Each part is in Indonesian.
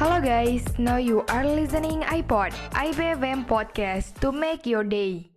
Hello guys, now you are listening iPod, IBFM podcast to make your day.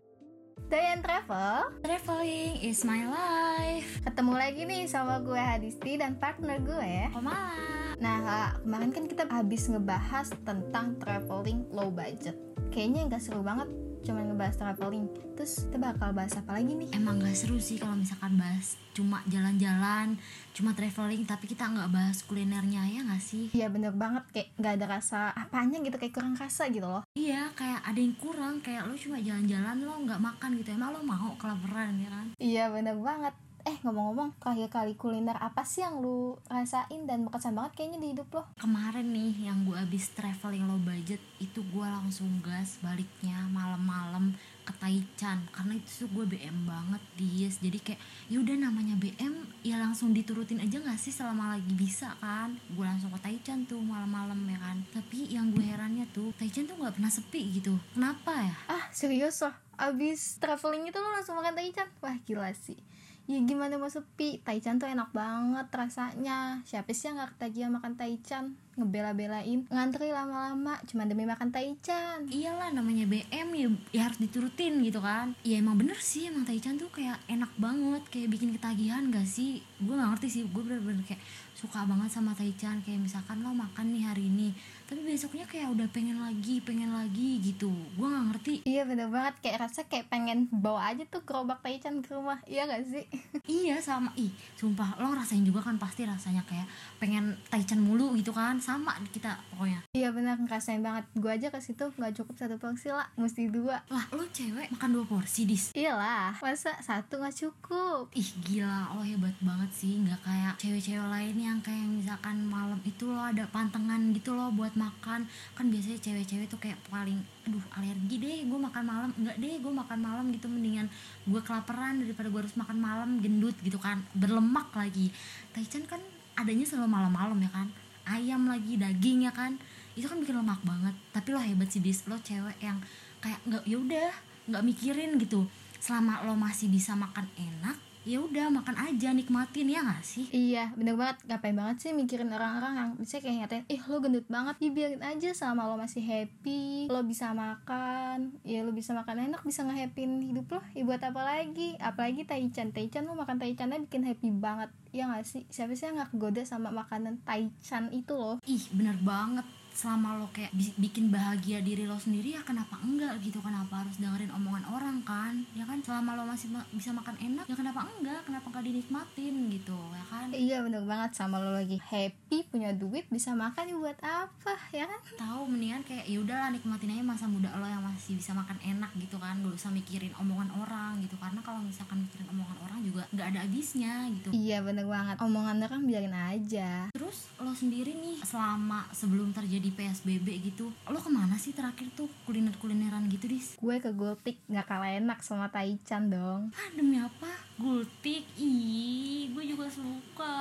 Dayan Travel Traveling is my life. Ketemu lagi nih sama gue Hadisti dan partner gue Komala. Nah Kak, kemarin kan kita habis ngebahas tentang traveling low budget Kayaknya nggak seru banget cuma ngebahas traveling Terus kita bakal bahas apa lagi nih? Emang gak seru sih kalau misalkan bahas cuma jalan-jalan, cuma traveling, tapi kita nggak bahas kulinernya ya nggak sih? Iya bener banget, kayak nggak ada rasa apanya gitu, kayak kurang rasa gitu loh Iya, kayak ada yang kurang, kayak lo cuma jalan-jalan lo nggak makan gitu. Emang lo mau kelaparan ya kan? Iya bener banget Eh ngomong-ngomong, terakhir kali kuliner apa sih yang lu rasain dan berkesan banget kayaknya di hidup lo? Kemarin nih yang gue abis traveling low budget itu gue langsung gas baliknya malam-malam ke Taichan. Karena itu tuh gue BM banget dies jadi kayak yaudah namanya BM ya langsung diturutin aja gak sih selama lagi bisa kan? Gue langsung ke Taichan tuh malam-malam ya kan? Tapi yang gue herannya tuh Taichan tuh nggak pernah sepi gitu. Kenapa ya? Ah serius loh, abis traveling itu lo langsung makan taichan? Wah gila sih Ya gimana mau sepi, taichan tuh enak banget rasanya Siapa sih yang gak ketagihan makan taichan? Ngebela-belain, ngantri lama-lama cuma demi makan taichan iyalah namanya BM ya, ya harus diturutin gitu kan. Ya emang bener sih emang Taichan tuh kayak enak banget kayak bikin ketagihan gak sih? Gue gak ngerti sih gue bener-bener kayak suka banget sama Taichan kayak misalkan lo makan nih hari ini tapi besoknya kayak udah pengen lagi pengen lagi gitu. Gue gak ngerti. Iya bener banget, kayak rasa kayak pengen bawa aja tuh gerobak taichan ke rumah Iya gak sih? iya sama ih sumpah lo ngerasain juga kan pasti rasanya kayak pengen Taichan mulu gitu kan sama kita pokoknya. Iya bener, ngerasain banget. Gue aja ke situ nggak cukup satu porsi lah, mesti dua. Lah lo cewek makan dua porsi dis? Iyalah, masa satu nggak cukup? Ih gila. Lo hebat banget sih. Nggak kayak cewek-cewek lain yang kayak misalkan malam itu lo ada pantangan gitu loh buat makan. Kan biasanya cewek-cewek tuh kayak paling aduh alergi deh. Gue makan malam. Enggak deh gue makan malam gitu. Mendingan gue kelaparan daripada gue harus makan malam gendut gitu kan. Berlemak lagi. Taichan kan adanya selalu malam-malam ya kan ayam lagi daging ya kan? Itu kan bikin lemak banget. Tapi lo hebat sih dis. Lo cewek yang kayak nggak yaudah nggak mikirin gitu. Selama lo masih bisa makan enak ya udah makan aja nikmatin ya gak sih Iya, bener banget. Ngapain banget sih mikirin orang-orang yang bisa kayak ngatain, ih lo gendut banget, ya biarin aja sama lo masih happy, lo bisa makan, ya lo bisa makan enak, bisa nge-happyin hidup lo, ya buat apa lagi? Apalagi taichan, taichan lo makan taichannya bikin happy banget, ya gak sih? Siapa sih yang gak kegoda sama makanan taichan itu loh? ih bener banget selama lo kayak bi- bikin bahagia diri lo sendiri ya kenapa enggak gitu? Kenapa harus dengerin omongan orang kan? Ya kan? Selama lo masih ma- bisa makan enak ya kenapa enggak? Kenapa enggak dinikmatin gitu ya kan? Iya bener banget. Sama lo lagi happy, punya duit, bisa makan ya buat apa, ya kan? tahu mendingan kayak ya udahlah nikmatin aja masa muda lo yang masih bisa makan enak gitu kan. Gak usah mikirin omongan orang gitu. Karena kalau misalkan mikirin omongan orang juga nggak ada habisnya gitu. Iya bener banget, omongan orang biarin aja. Terus lo sendiri nih selama sebelum terjadi PSBB gitu, lo ke mana sih terakhir tuh kuliner-kulineran gitu dis? Gue ke Gultik gak kalah enak sama taichan dong Ah demi apa? Gultik, ih gue juga suka.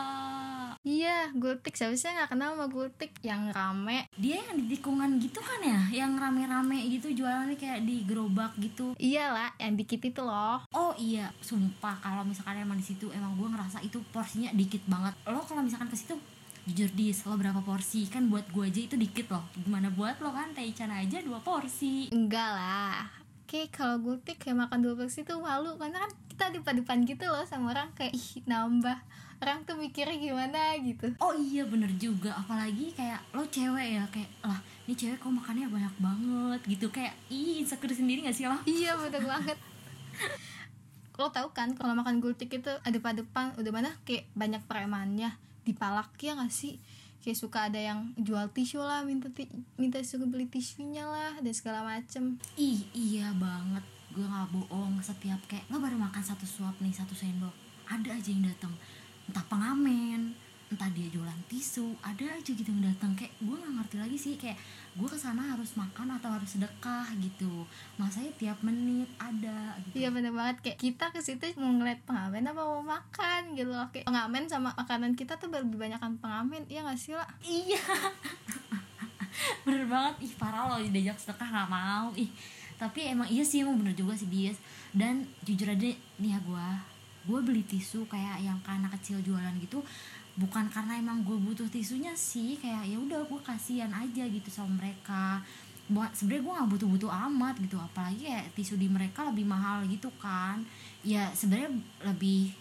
Iya, Gultik yang gak kenal sama Gultik yang rame? Dia yang di tikungan gitu kan ya, yang rame-rame gitu jualannya kayak di gerobak gitu. Iyalah, yang dikit itu loh. Oh iya, sumpah kalau misalkan emang di situ emang gue ngerasa itu porsinya dikit banget. Lo kalau misalkan ke situ jujur dis lo berapa porsi? Kan buat gue aja itu dikit loh. Gimana buat lo kan? Taichan aja dua porsi. Enggak lah. Oke, kalau Gultik kayak makan dua porsi tuh malu. Karena kan kita depan-depan gitu loh sama orang. Kayak ih nambah. Orang tuh mikirnya gimana gitu. Oh iya bener juga. Apalagi kayak lo cewek ya. Kayak lah ini cewek kok makannya banyak banget. Gitu. Kayak ih insecure sendiri gak sih lo? Iya, bener banget. Lo tau kan kalau makan Gultik itu ada depan udah mana? Kayak banyak premannya dipalak ya gak sih? Kayak suka ada yang jual tisu lah, minta ti minta suruh beli tisunya lah, dan segala macem. Ih iya banget Gue gak bohong Setiap kayak lo baru makan satu suap nih Satu sendok Ada aja yang datang Entah pengamen Entah dia jualan tisu Ada aja gitu yang datang. Kayak gue gak ngerti lagi sih Kayak gue ke sana harus makan atau harus sedekah gitu. Masanya tiap menit ada gitu. Iya bener banget. Kayak kita ke situ mau ngeliat pengamen apa mau makan gitu loh. Kayak pengamen sama makanan kita tuh lebih banyakan pengamen iya gak sih lah Iya. Bener banget. Ih parah loh diajak sedekah gak mau. Ih Tapi emang iya sih emang bener juga sih Dias Dan jujur aja nih ya gue Gue beli tisu kayak yang ke anak kecil jualan gitu bukan karena emang gue butuh tisunya sih kayak ya udah gue kasihan aja gitu sama mereka. Buat sebenarnya gue nggak butuh-butuh amat gitu apalagi ya tisu di mereka lebih mahal gitu kan. Ya sebenarnya lebih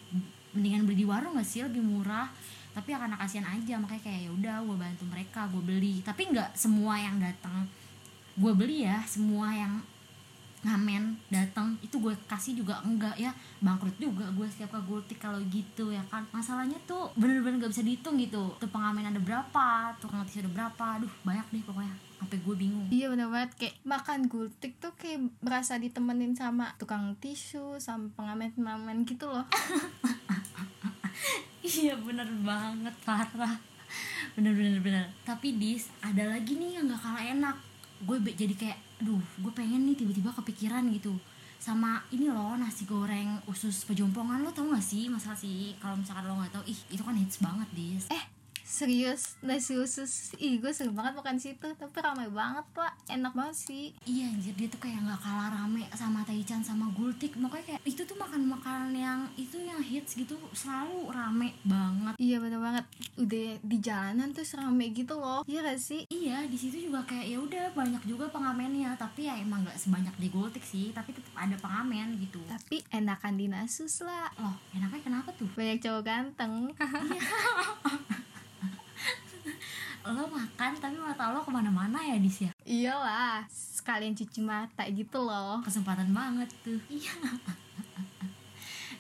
mendingan beli di warung gak sih? Lebih murah. Tapi ya kasihan aja makanya kayak ya udah gue bantu mereka gue beli. Tapi nggak semua yang datang gue beli ya semua yang ngamen datang itu gue kasih juga enggak ya. Bangkrut juga gue setiap ke gultik kalau gitu ya kan. Masalahnya tuh bener-bener gak bisa dihitung gitu. Tuh pengamen ada berapa tukang tisu ada berapa. Aduh banyak deh pokoknya. Sampai gue bingung. Iya bener banget. Kayak makan gultik tuh kayak berasa ditemenin sama tukang tisu sama pengamen-pengamen gitu loh. Iya bener banget parah. Bener bener bener. Tapi dis ada lagi nih yang gak kalah enak gue jadi kayak duh gue pengen nih tiba-tiba kepikiran gitu. Sama ini loh nasi goreng usus pejompongan lo tau gak sih masa sih? Kalau misalkan lo nggak tahu ih itu kan hits banget dis. Eh serius nasi usus. Ih gue sering banget makan situ tapi ramai banget pak. Enak banget sih. Iya anjir dia tuh kayak nggak kalah rame sama Taichan sama Gultik. Makanya kayak itu tuh makan makanan yang itu yang hits gitu selalu rame banget. Iya bener banget. Udah di jalanan tuh rame gitu loh. Iya gak sih? Iya di situ juga kayak ya udah banyak juga pengamennya. Tapi ya emang nggak sebanyak di Gultik sih tapi tetap ada pengamen gitu. Tapi enakan di nasus lah. Loh enaknya kenapa tuh? Banyak cowok ganteng lo makan tapi mata lo ke mana-mana ya dis ya? Iyalah sekalian cuci mata gitu loh. Kesempatan banget tuh. Iya.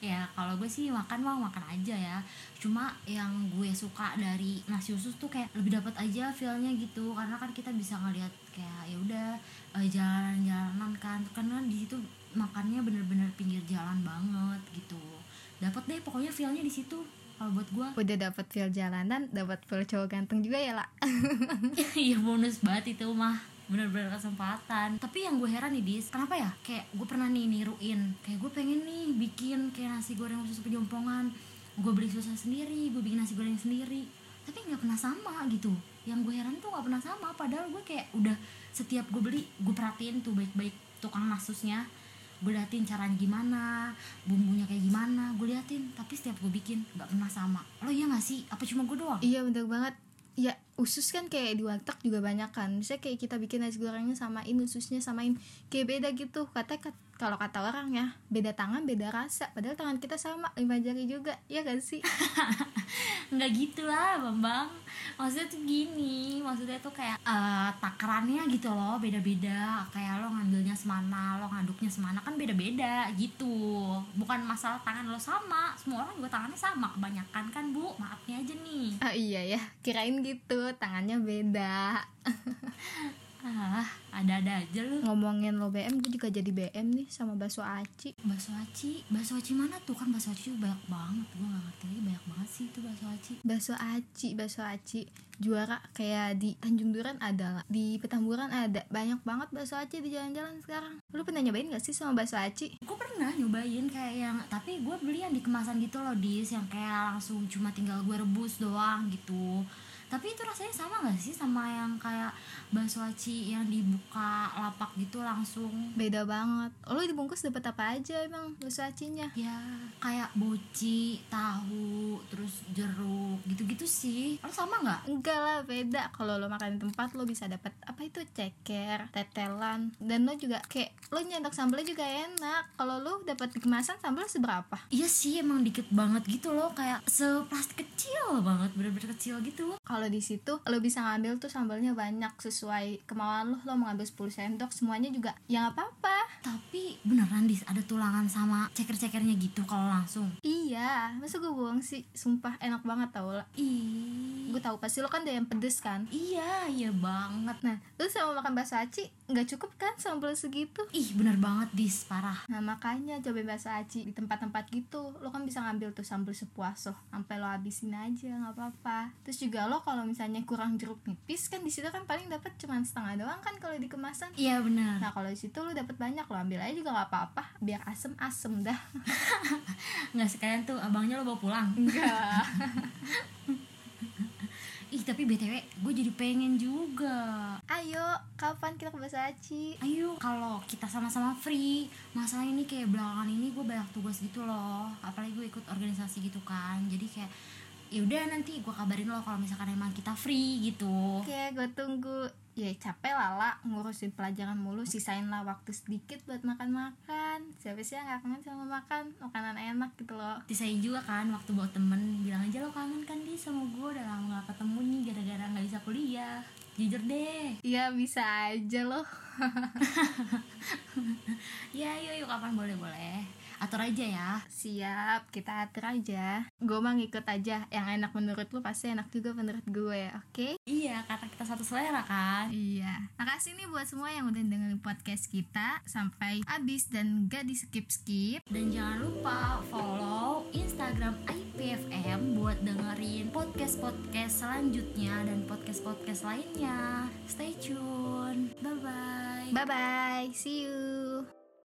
Ya kalau gue sih makan mau makan aja ya. Cuma yang gue suka dari nasi usus tuh kayak lebih dapat aja feelnya gitu. Karena kan kita bisa ngeliat kayak ya udah eh, jalan-jalanan kan. Karena di situ makannya bener-bener pinggir jalan banget gitu. Dapat deh pokoknya feelnya di situ kalau buat gue udah dapat feel jalanan dapat feel cowok ganteng juga ya lah Iya bonus banget itu mah. Bener-bener kesempatan. Tapi yang gue heran nih dis kenapa ya? Kayak gue pernah nih niruin. Kayak gue pengen nih bikin kayak nasi goreng khusus pejompongan gue beli susah sendiri gue bikin nasi goreng sendiri. Tapi nggak pernah sama gitu. Yang gue heran tuh nggak pernah sama. Padahal gue kayak udah setiap gue beli gue perhatiin tuh baik-baik tukang nasusnya gue liatin caranya gimana bumbunya kayak gimana gue liatin. Tapi setiap gue bikin nggak pernah sama. Lo iya gak sih? Apa cuma gue doang? Iya bener banget. Ya usus kan kayak di warteg juga banyak kan. Misalnya kayak kita bikin nasi gorengnya samain ususnya samain. Kayak beda gitu. Katanya kat- kalau kata orang ya beda tangan beda rasa. Padahal tangan kita sama lima jari juga. Ya gak sih? Nggak gitu lah bambang. Maksudnya tuh gini maksudnya tuh kayak eh, takarannya gitu loh beda-beda. Kayak lo ngambilnya semana lo ngaduknya semana kan beda-beda gitu. Bukan masalah tangan lo sama semua orang juga tangannya sama. Kebanyakan kan bu maafnya aja nih. Ah iya ya kirain gitu tangannya beda ah ada-ada aja lu. Ngomongin lo BM gue juga jadi BM nih sama bakso aci. Bakso aci? Bakso aci mana tuh? Kan bakso aci banyak banget. Gue gak ngerti lagi banyak banget sih itu bakso aci. Bakso aci bakso aci. Juara kayak di Tanjung Duren ada lah. Di Petamburan ada. Banyak banget bakso aci di jalan-jalan sekarang. Lu pernah nyobain gak sih sama bakso aci? Gue pernah nyobain kayak yang tapi gue beli yang di kemasan gitu loh dis. Yang kayak langsung cuma tinggal gue rebus doang gitu tapi itu rasanya sama gak sih sama yang kayak bakso aci yang dibuka lapak gitu langsung? Beda banget. Lo dibungkus dapat apa aja emang bakso acinya? Ya kayak boci tahu terus jeruk gitu-gitu sih. Lo sama nggak? Enggak lah beda. Kalau lo makan di tempat lo bisa dapat apa itu ceker tetelan. Dan lo juga kayak lo nyetak sambelnya juga enak. Kalau lo dapat kemasan sambal seberapa? Iya sih emang dikit banget gitu loh. Kayak seplastik kecil banget bener-bener kecil gitu. Kalau di situ lo bisa ngambil tuh sambalnya banyak sesuai kemauan lo. Lo mau ngambil 10 sendok semuanya juga ya nggak apa-apa. Tapi beneran dis ada tulangan sama ceker-cekernya gitu kalau langsung? Iya masa gue bohong sih? Sumpah enak banget tau lah. Ih. Gue tahu pasti lo kan yang pedes kan? Iya iya banget. Nah lu sama makan bakso aci nggak cukup kan sambal segitu? Ih bener banget dis parah. Nah makanya cobain bakso aci di tempat-tempat gitu. Lo kan bisa ngambil tuh sambal sepuaso Sampai lo habisin aja nggak apa-apa. Terus juga lo kalau misalnya kurang jeruk nipis kan di situ kan paling dapat cuma setengah doang kan kalau di kemasan iya bener Nah kalau di situ lo dapat banyak lo ambil aja juga nggak apa-apa biar asem-asem dah. Nggak sekalian tuh abangnya lo bawa pulang. Enggak ih tapi btw gue jadi pengen juga. Ayo kapan kita ke bakso aci? Ayo kalau kita sama-sama free masalah ini kayak belakangan ini gue banyak tugas gitu loh. Apalagi gue ikut organisasi gitu kan. Jadi kayak yaudah nanti gue kabarin lo kalau misalkan emang kita free gitu Oke, gue tunggu. Ya capek lah lah ngurusin pelajaran mulu, sisain lah waktu sedikit buat makan-makan. Siapa sih yang gak kangen sama makan makanan enak gitu loh. disain juga kan waktu bawa temen bilang aja lo kangen kan di sama gue udah lama gak ketemu nih gara-gara nggak bisa kuliah jujur deh Iya bisa aja loh. ya yuk yuk kapan boleh boleh atur aja ya Siap, kita atur aja. Gue mah ngikut aja. Yang enak menurut lu pasti enak juga menurut gue, oke? iya karena kita satu selera kan Iya. Makasih nih buat semua yang udah dengerin podcast kita sampai habis dan gak di skip skip. dan jangan lupa follow Instagram IPFM buat dengerin podcast-podcast selanjutnya dan podcast-podcast lainnya. Stay tune. Bye bye. Bye bye. See you.